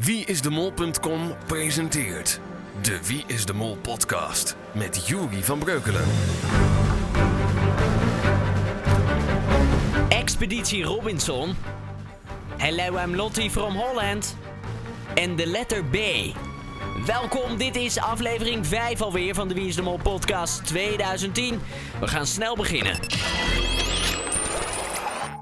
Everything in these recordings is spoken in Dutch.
Wieisdemol.com presenteert de Wie is de Mol podcast met Juri van Breukelen. Expeditie Robinson. Hello, I'm Lottie from Holland. En de letter B. Welkom, dit is aflevering 5 alweer van de Wie is de Mol podcast 2010. We gaan snel beginnen.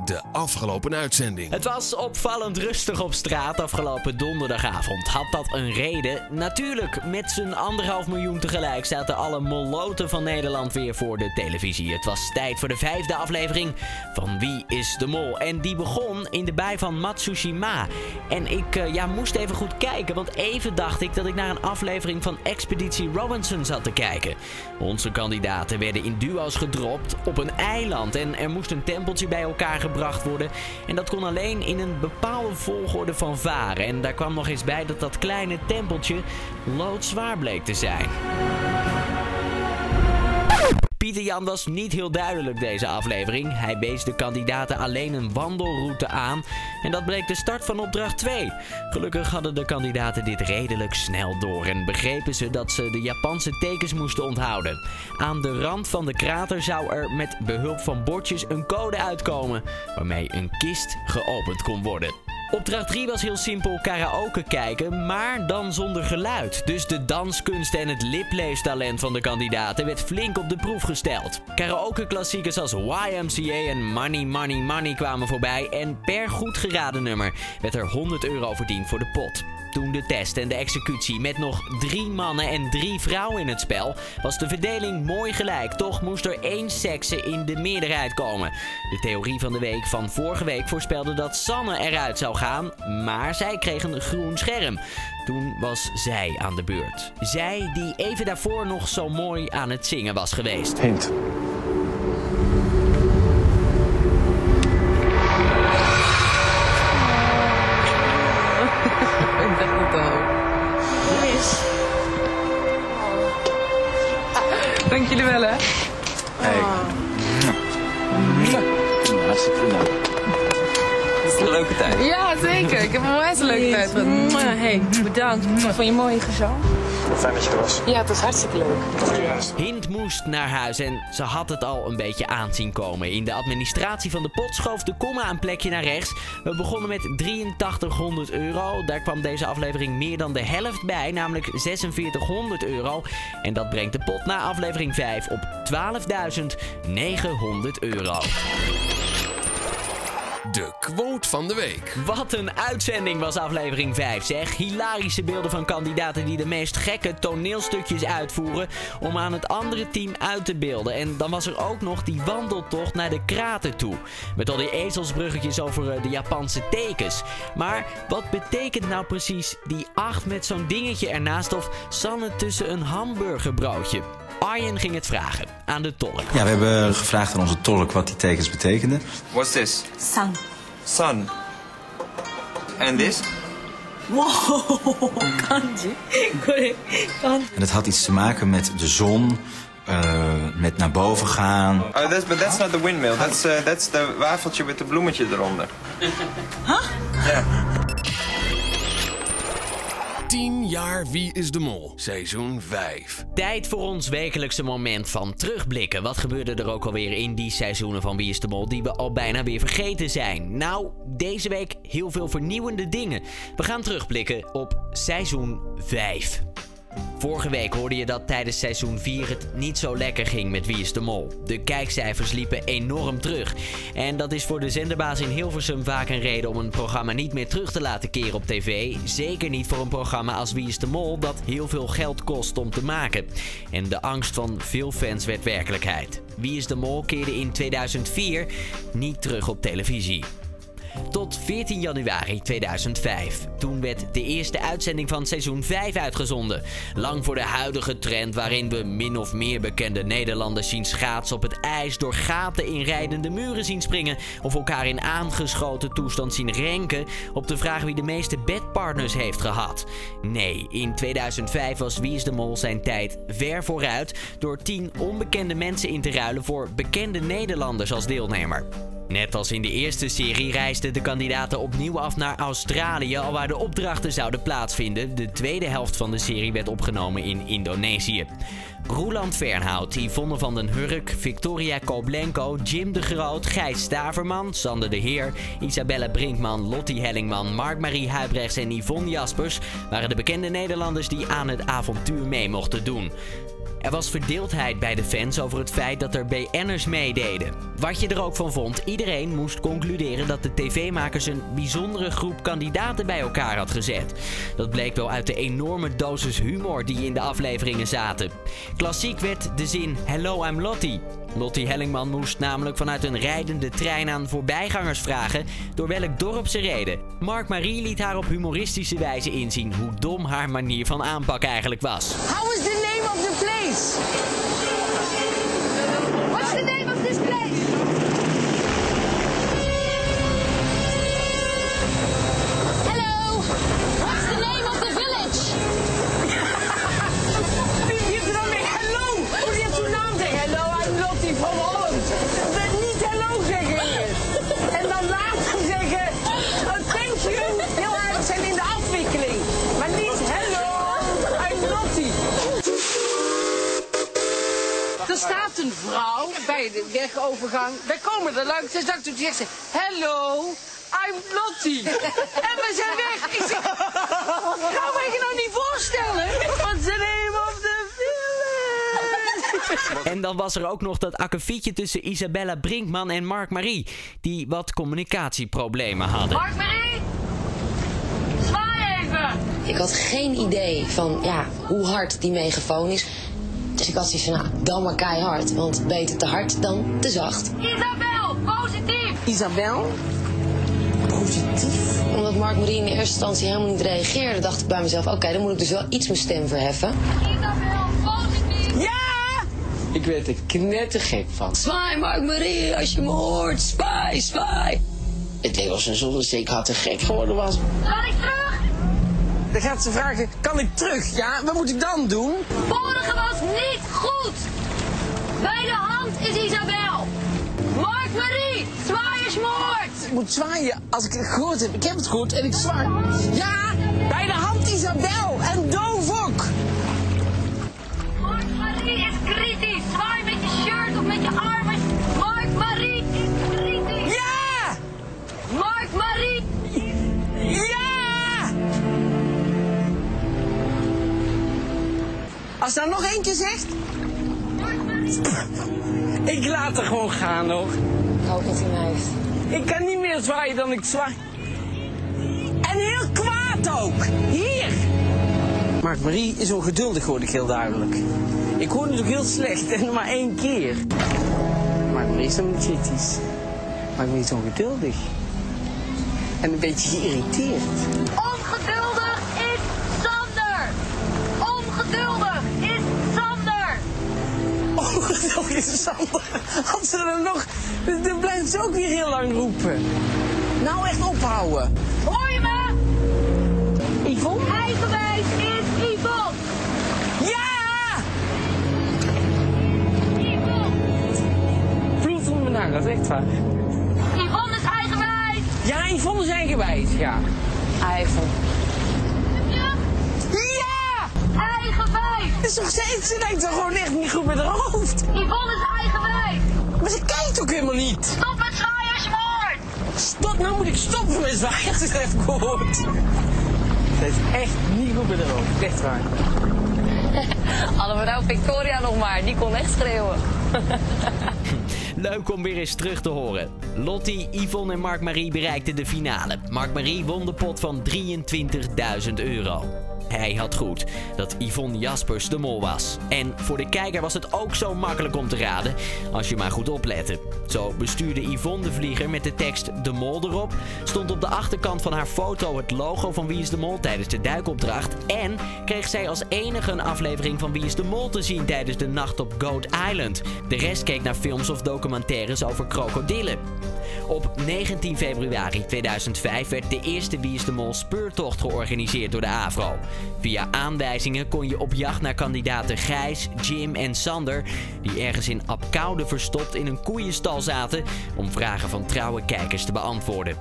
De afgelopen uitzending. Het was opvallend rustig op straat afgelopen donderdagavond. Had dat een reden? Natuurlijk, met z'n anderhalf miljoen tegelijk zaten alle moloten van Nederland weer voor de televisie. Het was tijd voor de vijfde aflevering van Wie is de Mol? En die begon in de bij van Matsushima. En ik uh, ja, moest even goed kijken, want even dacht ik dat ik naar een aflevering van Expeditie Robinson zat te kijken. Onze kandidaten werden in duo's gedropt op een eiland en er moest een tempeltje bij elkaar gebracht worden. En dat kon alleen in een bepaalde volgorde van varen. En daar kwam nog eens bij dat dat kleine tempeltje loodzwaar bleek te zijn. Pieter Jan was niet heel duidelijk deze aflevering. Hij wees de kandidaten alleen een wandelroute aan. En dat bleek de start van opdracht 2. Gelukkig hadden de kandidaten dit redelijk snel door en begrepen ze dat ze de Japanse tekens moesten onthouden. Aan de rand van de krater zou er met behulp van bordjes een code uitkomen waarmee een kist geopend kon worden. Opdracht 3 was heel simpel karaoke kijken, maar dan zonder geluid. Dus de danskunst en het lipleestalent van de kandidaten werd flink op de proef gesteld. Karaoke-klassiekers als YMCA en Money Money Money kwamen voorbij en per goed geraden nummer werd er 100 euro verdiend voor de pot. Toen de test en de executie met nog drie mannen en drie vrouwen in het spel, was de verdeling mooi gelijk. Toch moest er één sekse in de meerderheid komen. De theorie van de week van vorige week voorspelde dat Sanne eruit zou gaan, maar zij kreeg een groen scherm. Toen was zij aan de beurt. Zij die even daarvoor nog zo mooi aan het zingen was geweest. Hint. Leuke tijd gehad. Mwah, Hey, bedankt. Vond je mooi gezang? Fijn dat je er was. Ja, het was hartstikke leuk. Hint moest naar huis en ze had het al een beetje aanzien komen. In de administratie van de pot schoof de komma een plekje naar rechts. We begonnen met 8300 euro. Daar kwam deze aflevering meer dan de helft bij, namelijk 4600 euro. En dat brengt de pot na aflevering 5 op 12.900 euro. De quote van de week. Wat een uitzending was aflevering 5, zeg. Hilarische beelden van kandidaten die de meest gekke toneelstukjes uitvoeren om aan het andere team uit te beelden. En dan was er ook nog die wandeltocht naar de krater toe. Met al die ezelsbruggetjes over eh, de Japanse tekens. Maar wat betekent nou precies die 8 met zo'n dingetje ernaast of Sanne tussen een hamburgerbroodje? Arjen ging het vragen aan de tolk. Ja, we hebben gevraagd aan onze tolk wat die tekens betekenden. What's this? Sun. Sun. And this? Wow, kanji. En het had iets te maken met de zon, eh, met naar boven gaan. Oh, that's, but that's not the windmill. That's, uh, that's the wafeltje met de bloemetje eronder. Huh? Ja. Yeah. 10 jaar Wie is de Mol, seizoen 5. Tijd voor ons wekelijkse moment van terugblikken. Wat gebeurde er ook alweer in die seizoenen van Wie is de Mol die we al bijna weer vergeten zijn? Nou, deze week heel veel vernieuwende dingen. We gaan terugblikken op seizoen 5. Vorige week hoorde je dat tijdens seizoen 4 het niet zo lekker ging met Wie is de Mol. De kijkcijfers liepen enorm terug. En dat is voor de zenderbaas in Hilversum vaak een reden om een programma niet meer terug te laten keren op tv. Zeker niet voor een programma als Wie is de Mol dat heel veel geld kost om te maken. En de angst van veel fans werd werkelijkheid. Wie is de Mol keerde in 2004 niet terug op televisie. Tot 14 januari 2005. Toen werd de eerste uitzending van seizoen 5 uitgezonden. Lang voor de huidige trend waarin we min of meer bekende Nederlanders zien schaatsen op het ijs, door gaten in rijdende muren zien springen of elkaar in aangeschoten toestand zien renken op de vraag wie de meeste bedpartners heeft gehad. Nee, in 2005 was Wie is de Mol zijn tijd ver vooruit door 10 onbekende mensen in te ruilen voor bekende Nederlanders als deelnemer. Net als in de eerste serie reisden de kandidaten opnieuw af naar Australië, al waar de opdrachten zouden plaatsvinden. De tweede helft van de serie werd opgenomen in Indonesië. Roeland Fernhout, Yvonne van den Hurk, Victoria Koblenko, Jim de Groot, Gijs Staverman, Sander de Heer, Isabelle Brinkman, Lottie Hellingman, Mark-Marie Huibrechts en Yvonne Jaspers waren de bekende Nederlanders die aan het avontuur mee mochten doen. Er was verdeeldheid bij de fans over het feit dat er BN'ers meededen. Wat je er ook van vond, iedereen moest concluderen dat de tv-makers een bijzondere groep kandidaten bij elkaar had gezet. Dat bleek wel uit de enorme dosis humor die in de afleveringen zaten. Klassiek werd de zin Hello, I'm Lottie. Lottie Hellingman moest namelijk vanuit een rijdende trein aan voorbijgangers vragen door welk dorp ze reden. Mark Marie liet haar op humoristische wijze inzien hoe dom haar manier van aanpak eigenlijk was. How is the name of the place? What's the name of this place? Langs. Ze zegt toen zegt ze, hello, I'm Lottie. En we zijn weg. Ik zeg, kan me je nou niet voorstellen? The name of the village? En dan was er ook nog dat akkefietje tussen Isabella Brinkman en Mark Marie, die wat communicatieproblemen hadden. Mark Marie. Zwaai even. Ik had geen idee van ja, hoe hard die megafoon is. Dus ik had zoiets van, nou, dan maar keihard. Want beter te hard dan te zacht. Isabel, positief. Isabel? Positief? Omdat Mark Marie in de eerste instantie helemaal niet reageerde, dacht ik bij mezelf, oké, dan moet ik dus wel iets mijn stem verheffen. Isabel, positief. Ja! Ik werd er knettergek van. Zwaai Mark Marie, als je me hoort, zwaai, zwaai. Het leek alsof een zonnezeek had te gek geworden was. Kan ik terug? Dan gaat ze vragen, kan ik terug? Ja, wat moet ik dan doen? Vorige was moet zwaaien als ik het gehoord heb. Ik heb het gehoord en ik zwaai. Ja, bij de hand Isabel en doof ook. Mark Marie is kritisch. Zwaai met je shirt of met je armen. Mark Marie is kritisch. Ja! Mark Marie. Ja! Als daar nog eentje zegt, ik laat er gewoon gaan hoor. Ik hoop dat hij mij heeft. Ik kan niet meer zwaaien dan ik zwaai. En heel kwaad ook. Hier. Mark Marie is ongeduldig, hoorde ik heel duidelijk. Ik hoorde het ook heel slecht en maar één keer. Mark Marie is dan niet kritisch. Mark Marie is ongeduldig. En een beetje geïrriteerd. Ongeduldig is Sander. Ongeduldig is Sander. Ongeduldig is Sander. Als ze er nog... Dan ze ook weer heel lang roepen. Nou echt ophouden. Hoor je me? Yvonne? Eigenwijs is Yvonne. Ja! Yvonne. Vloed onder mijn nagels, echt waar. Yvonne is eigenwijs. Ja, Yvonne is eigenwijs, ja. Eiffel. Ja. Ja! Eigenwijs. Het is nog steeds, ze denkt toch gewoon echt niet goed met haar hoofd. Yvonne is eigenwijs. Maar ze kijkt ook helemaal niet. Stop nou moet ik stoppen met zwaaien, dat heb ik gehoord. Dat is echt niet goed hoofd, echt waar. We nou Victoria nog maar, die kon echt schreeuwen. Leuk om weer eens terug te horen. Lottie, Yvonne en Mark Marie bereikten de finale. Mark Marie won de pot van 23.000 euro. Hij had goed dat Yvonne Jaspers de mol was. En voor de kijker was het ook zo makkelijk om te raden als je maar goed oplette. Zo bestuurde Yvonne de vlieger met de tekst De Mol erop. Stond op de achterkant van haar foto het logo van Wie is de Mol tijdens de duikopdracht. En kreeg zij als enige een aflevering van Wie is de Mol te zien tijdens de nacht op Goat Island. De rest keek naar films of documentaires over krokodillen. Op 19 februari 2005 werd de eerste Wie is de Mol speurtocht georganiseerd door de AVRO. Via aanwijzingen kon je op jacht naar kandidaten Gijs, Jim en Sander... die ergens in Apkoude verstopt in een koeienstal zaten... om vragen van trouwe kijkers te beantwoorden.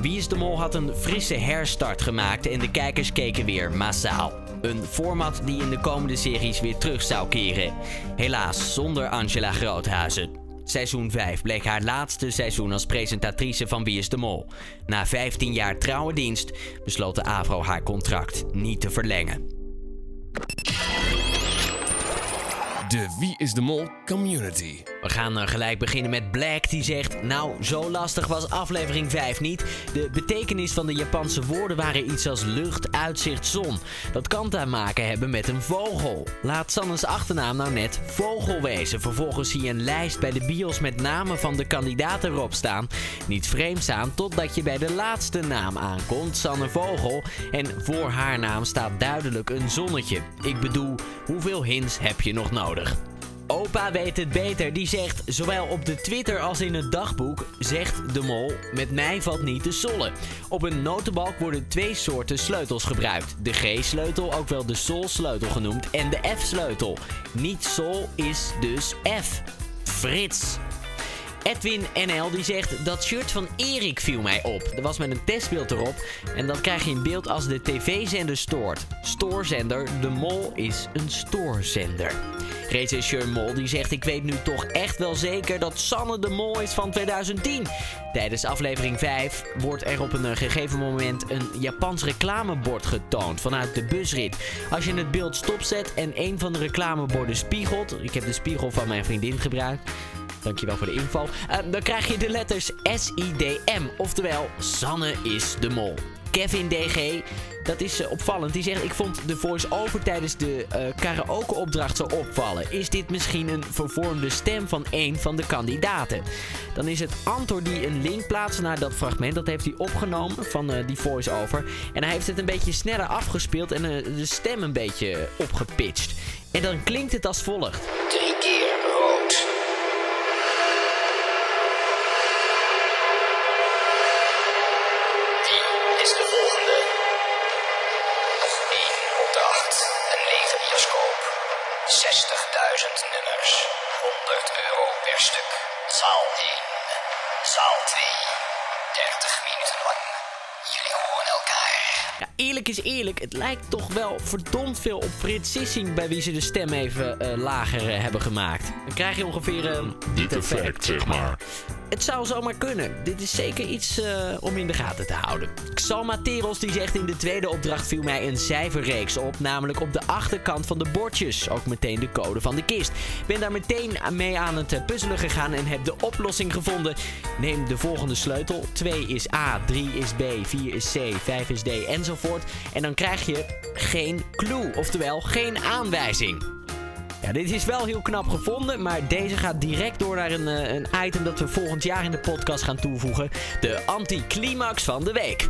Wie is de Mol had een frisse herstart gemaakt en de kijkers keken weer massaal. Een format die in de komende series weer terug zou keren. Helaas zonder Angela Groothuizen. Seizoen 5 bleek haar laatste seizoen als presentatrice van Wie is de Mol. Na 15 jaar trouwe dienst besloot de AVRO haar contract niet te verlengen. De Wie is de Mol community. We gaan uh, gelijk beginnen met Black die zegt... Nou, zo lastig was aflevering 5 niet. De betekenis van de Japanse woorden waren iets als lucht, uitzicht, zon. Dat kan te maken hebben met een vogel. Laat Sannes achternaam nou net vogel wezen. Vervolgens zie je een lijst bij de bios met namen van de kandidaten erop staan. Niet vreemd totdat je bij de laatste naam aankomt, Sanne Vogel. En voor haar naam staat duidelijk een zonnetje. Ik bedoel, hoeveel hints heb je nog nodig? Opa weet het beter. Die zegt, zowel op de Twitter als in het dagboek, zegt de mol, met mij valt niet te sollen. Op een notenbalk worden twee soorten sleutels gebruikt. De G-sleutel, ook wel de Sol-sleutel genoemd, en de F-sleutel. Niet Sol is dus F. Frits. Edwin NL die zegt dat shirt van Erik viel mij op. Er was met een testbeeld erop en dat krijg je in beeld als de tv-zender stoort. Stoorzender, de mol is een stoorzender. Regisseur Mol die zegt ik weet nu toch echt wel zeker dat Sanne de Mol is van 2010. Tijdens aflevering 5 wordt er op een gegeven moment een Japans reclamebord getoond vanuit de busrit. Als je het beeld stopzet en een van de reclameborden spiegelt, ik heb de spiegel van mijn vriendin gebruikt, Dankjewel voor de info. Uh, dan krijg je de letters S-I-D-M. Oftewel, Sanne is de mol. Kevin DG, dat is uh, opvallend. Die zegt, ik vond de voice-over tijdens de uh, karaoke-opdracht zo opvallen. Is dit misschien een vervormde stem van een van de kandidaten? Dan is het Antor die een link plaatst naar dat fragment. Dat heeft hij opgenomen van uh, die voice-over. En hij heeft het een beetje sneller afgespeeld en de stem een beetje opgepitcht. En dan klinkt het als volgt. Drie keer het lijkt toch wel verdomd veel op Frits Sissing bij wie ze de stem even uh, lager uh, hebben gemaakt. Dan krijg je ongeveer uh, dit effect, zeg maar. Het zou zomaar kunnen. Dit is zeker iets om in de gaten te houden. Xalma Teros die zegt in de tweede opdracht viel mij een cijferreeks op. Namelijk op de achterkant van de bordjes. Ook meteen de code van de kist. Ben daar meteen mee aan het puzzelen gegaan en heb de oplossing gevonden. Neem de volgende sleutel. 2 is A, 3 is B, 4 is C, 5 is D enzovoort. En dan krijg je geen clue, oftewel geen aanwijzing. Ja, dit is wel heel knap gevonden, maar deze gaat direct door naar een, een item dat we volgend jaar in de podcast gaan toevoegen. De anticlimax van de week.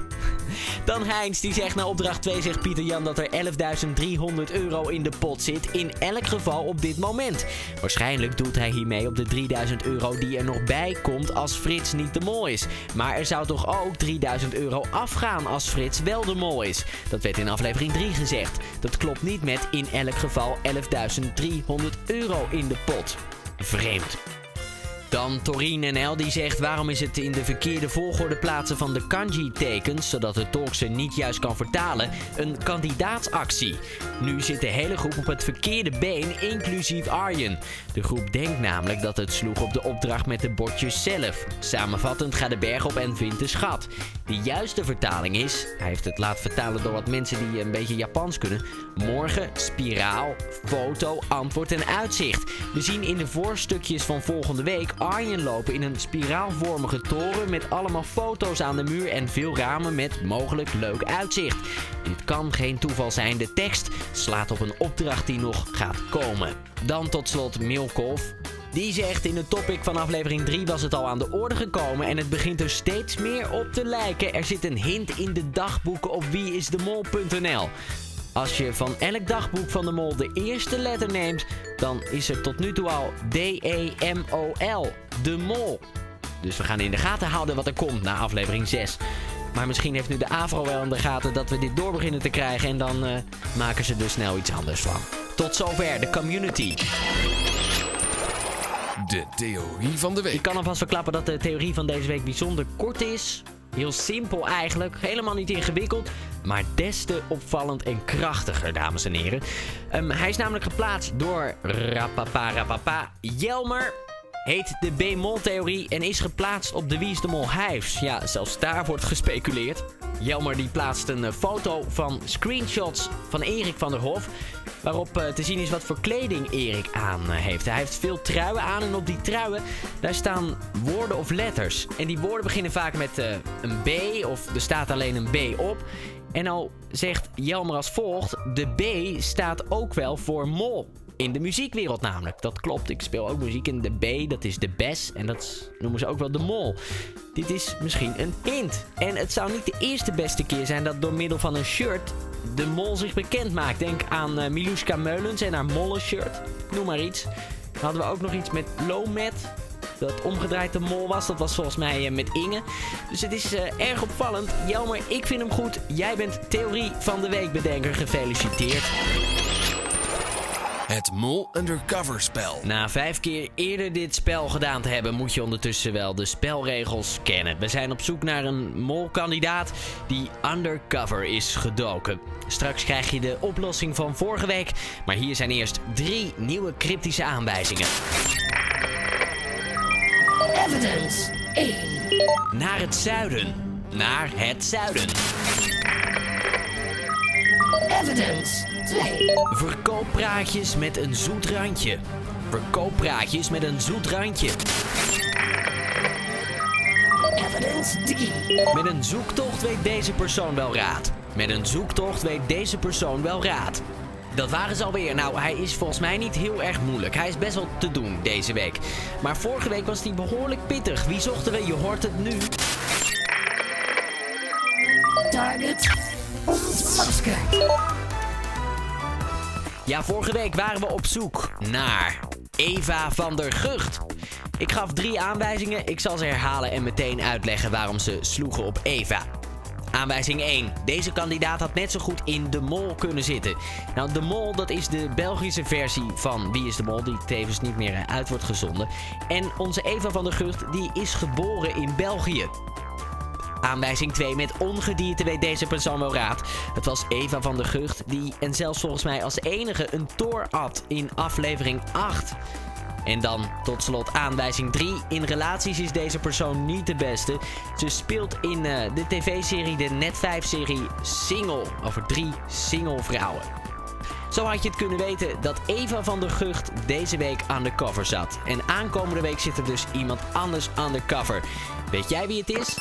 Dan Heinz, die zegt na opdracht 2 zegt Pieter Jan dat er 11.300 euro in de pot zit. In elk geval op dit moment. Waarschijnlijk doet hij hiermee op de 3000 euro die er nog bij komt als Frits niet de mol is. Maar er zou toch ook 3000 euro afgaan als Frits wel de mol is. Dat werd in aflevering 3 gezegd. Dat klopt niet met in elk geval 11.300 euro in de pot. Vreemd. Dan Torin NL die zegt waarom is het in de verkeerde volgorde plaatsen van de kanji-tekens, zodat de tolk ze niet juist kan vertalen, een kandidaatsactie. Nu zit de hele groep op het verkeerde been, inclusief Arjen. De groep denkt namelijk dat het sloeg op de opdracht met de bordjes zelf. Samenvattend ga de berg op en vindt de schat. De juiste vertaling is, hij heeft het laten vertalen door wat mensen die een beetje Japans kunnen, morgen, spiraal, foto, antwoord en uitzicht. We zien in de voorstukjes van volgende week Arjen lopen in een spiraalvormige toren met allemaal foto's aan de muur en veel ramen met mogelijk leuk uitzicht. Dit kan geen toeval zijn, de tekst slaat op een opdracht die nog gaat komen. Dan tot slot Milkov. Die zegt in de topic van aflevering 3 was het al aan de orde gekomen en het begint er steeds meer op te lijken. Er zit een hint in de dagboeken op wieisdemol.nl. Als je van elk dagboek van de mol de eerste letter neemt, dan is er tot nu toe al D-E-M-O-L. De mol. Dus we gaan in de gaten houden wat er komt na aflevering 6. Maar misschien heeft nu de AVRO wel in de gaten dat we dit door beginnen te krijgen. En dan uh, maken ze er snel iets anders van. Tot zover de community. De theorie van de week. Ik kan alvast verklappen dat de theorie van deze week bijzonder kort is. Heel simpel eigenlijk, helemaal niet ingewikkeld, maar des te opvallend en krachtiger, dames en heren. Um, hij is namelijk geplaatst door Rapapa Rapapa Jelmer. Heet de B-mol-theorie en is geplaatst op de Wie de Mol Hives. Ja, zelfs daar wordt gespeculeerd. Jelmer die plaatst een foto van screenshots van Erik van der Hof. Waarop uh, te zien is wat voor kleding Erik aan uh, heeft. Hij heeft veel truien aan en op die truien daar staan woorden of letters. En die woorden beginnen vaak met een B of er staat alleen een B op. En al zegt Jelmer als volgt: de B staat ook wel voor mol. In de muziekwereld namelijk. Dat klopt. Ik speel ook muziek in de B. Dat is de bes. En dat noemen ze ook wel de mol. Dit is misschien een hint. En het zou niet de eerste beste keer zijn dat door middel van een shirt de mol zich bekend maakt. Denk aan uh, Miluska Meulens en haar molle shirt. Noem maar iets. Dan hadden we ook nog iets met Lomet. Dat omgedraaid de mol was. Dat was volgens mij uh, met Inge. Dus het is uh, erg opvallend. Jelmer, ik vind hem goed. Jij bent theorie van de week bedenker. Gefeliciteerd. Het Mol Undercover spel. Na vijf keer eerder dit spel gedaan te hebben, moet je ondertussen wel de spelregels kennen. We zijn op zoek naar een molkandidaat die undercover is gedoken. Straks krijg je de oplossing van vorige week, maar hier zijn eerst drie nieuwe cryptische aanwijzingen. Evidence 1. Naar het zuiden. Naar het zuiden. Evidence 2. Verkooppraatjes met een zoet randje. Verkooppraatjes met een zoet randje. Evidence 3. Met een zoektocht weet deze persoon wel raad. Met een zoektocht weet deze persoon wel raad. Dat waren ze alweer. Nou, hij is volgens mij niet heel erg moeilijk. Hij is best wel te doen deze week. Maar vorige week was hij behoorlijk pittig. Wie zochten we? Je hoort het nu. Target. Ja, vorige week waren we op zoek naar Eva van der Gucht. Ik gaf drie aanwijzingen. Ik zal ze herhalen en meteen uitleggen waarom ze sloegen op Eva. Aanwijzing 1. Deze kandidaat had net zo goed in De Mol kunnen zitten. Nou, De Mol, dat is de Belgische versie van Wie is de Mol, die tevens niet meer uit wordt gezonden. En onze Eva van der Gucht, die is geboren in België. Aanwijzing 2. Met ongedierte weet deze persoon wel raad. Het was Eva van der Gucht die, en zelfs volgens mij als enige, een toor at in aflevering 8. En dan tot slot aanwijzing 3. In relaties is deze persoon niet de beste. Ze speelt in uh, de tv-serie, de Net5-serie Single. Over drie single vrouwen. Zo had je het kunnen weten dat Eva van der Gucht deze week aan de cover zat. En aankomende week zit er dus iemand anders aan de cover. Weet jij wie het is?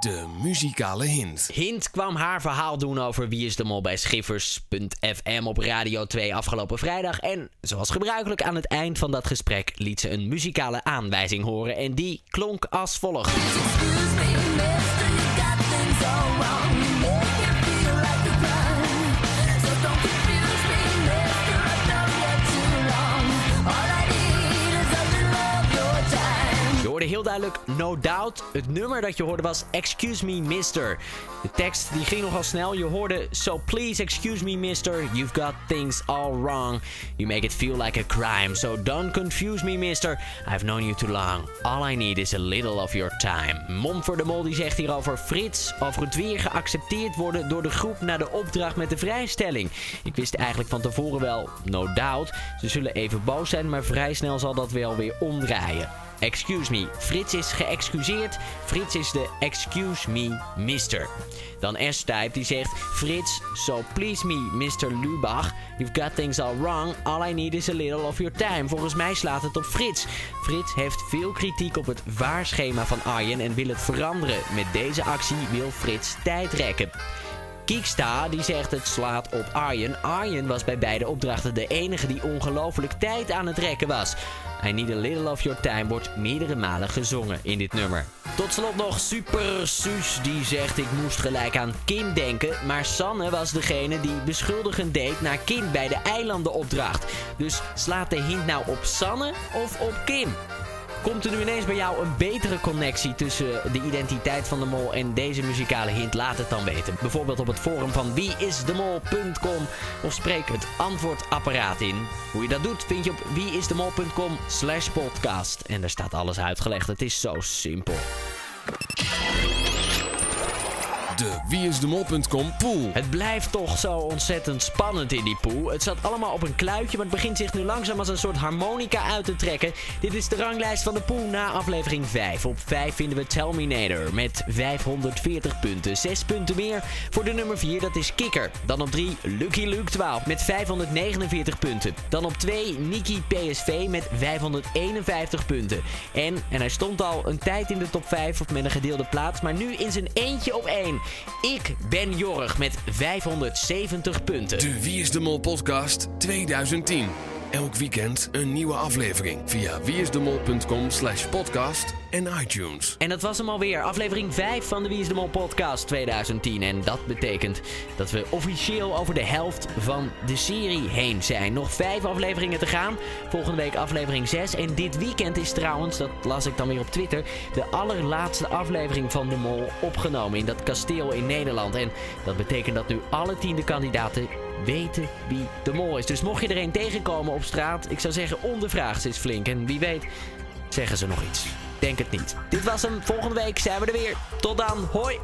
De muzikale hint. Hint kwam haar verhaal doen over Wie is de Mol bij Schiffers.fm op Radio 2 afgelopen vrijdag. En zoals gebruikelijk aan het eind van dat gesprek liet ze een muzikale aanwijzing horen. En die klonk als volgt. Heel duidelijk No Doubt. Het nummer dat je hoorde was Excuse Me Mister. De tekst die ging nogal snel. Je hoorde So please excuse me mister. You've got things all wrong. You make it feel like a crime. So don't confuse me mister. I've known you too long. All I need is a little of your time. Mom voor de Mol die zegt hierover Frits over het weer geaccepteerd worden door de groep na de opdracht met de vrijstelling. Ik wist eigenlijk van tevoren wel, no doubt. Ze zullen even boos zijn, maar vrij snel zal dat wel weer omdraaien. Excuse me. Frits is geëxcuseerd. Frits is de excuse me mister. Dan S-Type die zegt... Frits, so please me, Mr. Lubach. You've got things all wrong. All I need is a little of your time. Volgens mij slaat het op Frits. Frits heeft veel kritiek op het vaarschema van Arjen en wil het veranderen. Met deze actie wil Frits tijd rekken. Kieksta die zegt het slaat op Arjen. Arjen was bij beide opdrachten de enige die ongelooflijk tijd aan het rekken was. I Need a Little of Your Time wordt meerdere malen gezongen in dit nummer. Tot slot nog Super Suus die zegt ik moest gelijk aan Kim denken. Maar Sanne was degene die beschuldigend deed naar Kim bij de eilandenopdracht. Dus slaat de hint nou op Sanne of op Kim? Komt er nu ineens bij jou een betere connectie tussen de identiteit van de mol en deze muzikale hint? Laat het dan weten. Bijvoorbeeld op het forum van wieisdemol.com of spreek het antwoordapparaat in. Hoe je dat doet vind je op wieisdemol.com slash podcast. En daar staat alles uitgelegd. Het is zo simpel. De wieisdemol.com pool. Het blijft toch zo ontzettend spannend in die pool. Het zat allemaal op een kluitje, maar het begint zich nu langzaam als een soort harmonica uit te trekken. Dit is de ranglijst van de pool na aflevering 5. Op 5 vinden we Terminator met 540 punten. 6 punten meer voor de nummer 4, dat is Kikker. Dan op 3 Lucky Luke 12 met 549 punten. Dan op 2 Niki PSV met 551 punten. En, en hij stond al een tijd in de top 5 of met een gedeelde plaats, maar nu in zijn eentje op 1. Ik ben Jorg met 570 punten. De Wie is de Mol podcast 2010. Elk weekend een nieuwe aflevering via wieisdemol.com slash podcast en iTunes. En dat was hem alweer, aflevering 5 van de Wie is de Mol podcast 2010. En dat betekent dat we officieel over de helft van de serie heen zijn. Nog 5 afleveringen te gaan. Volgende week aflevering 6. En dit weekend is trouwens, dat las ik dan weer op Twitter, de allerlaatste aflevering van de Mol opgenomen in dat kasteel in Nederland. En dat betekent dat nu alle tiende kandidaten weten wie de mol is. Dus mocht je er een tegenkomen op straat, ik zou zeggen ondervraag ze eens flink. En wie weet zeggen ze nog iets. Denk het niet. Dit was hem. Volgende week zijn we er weer. Tot dan. Hoi.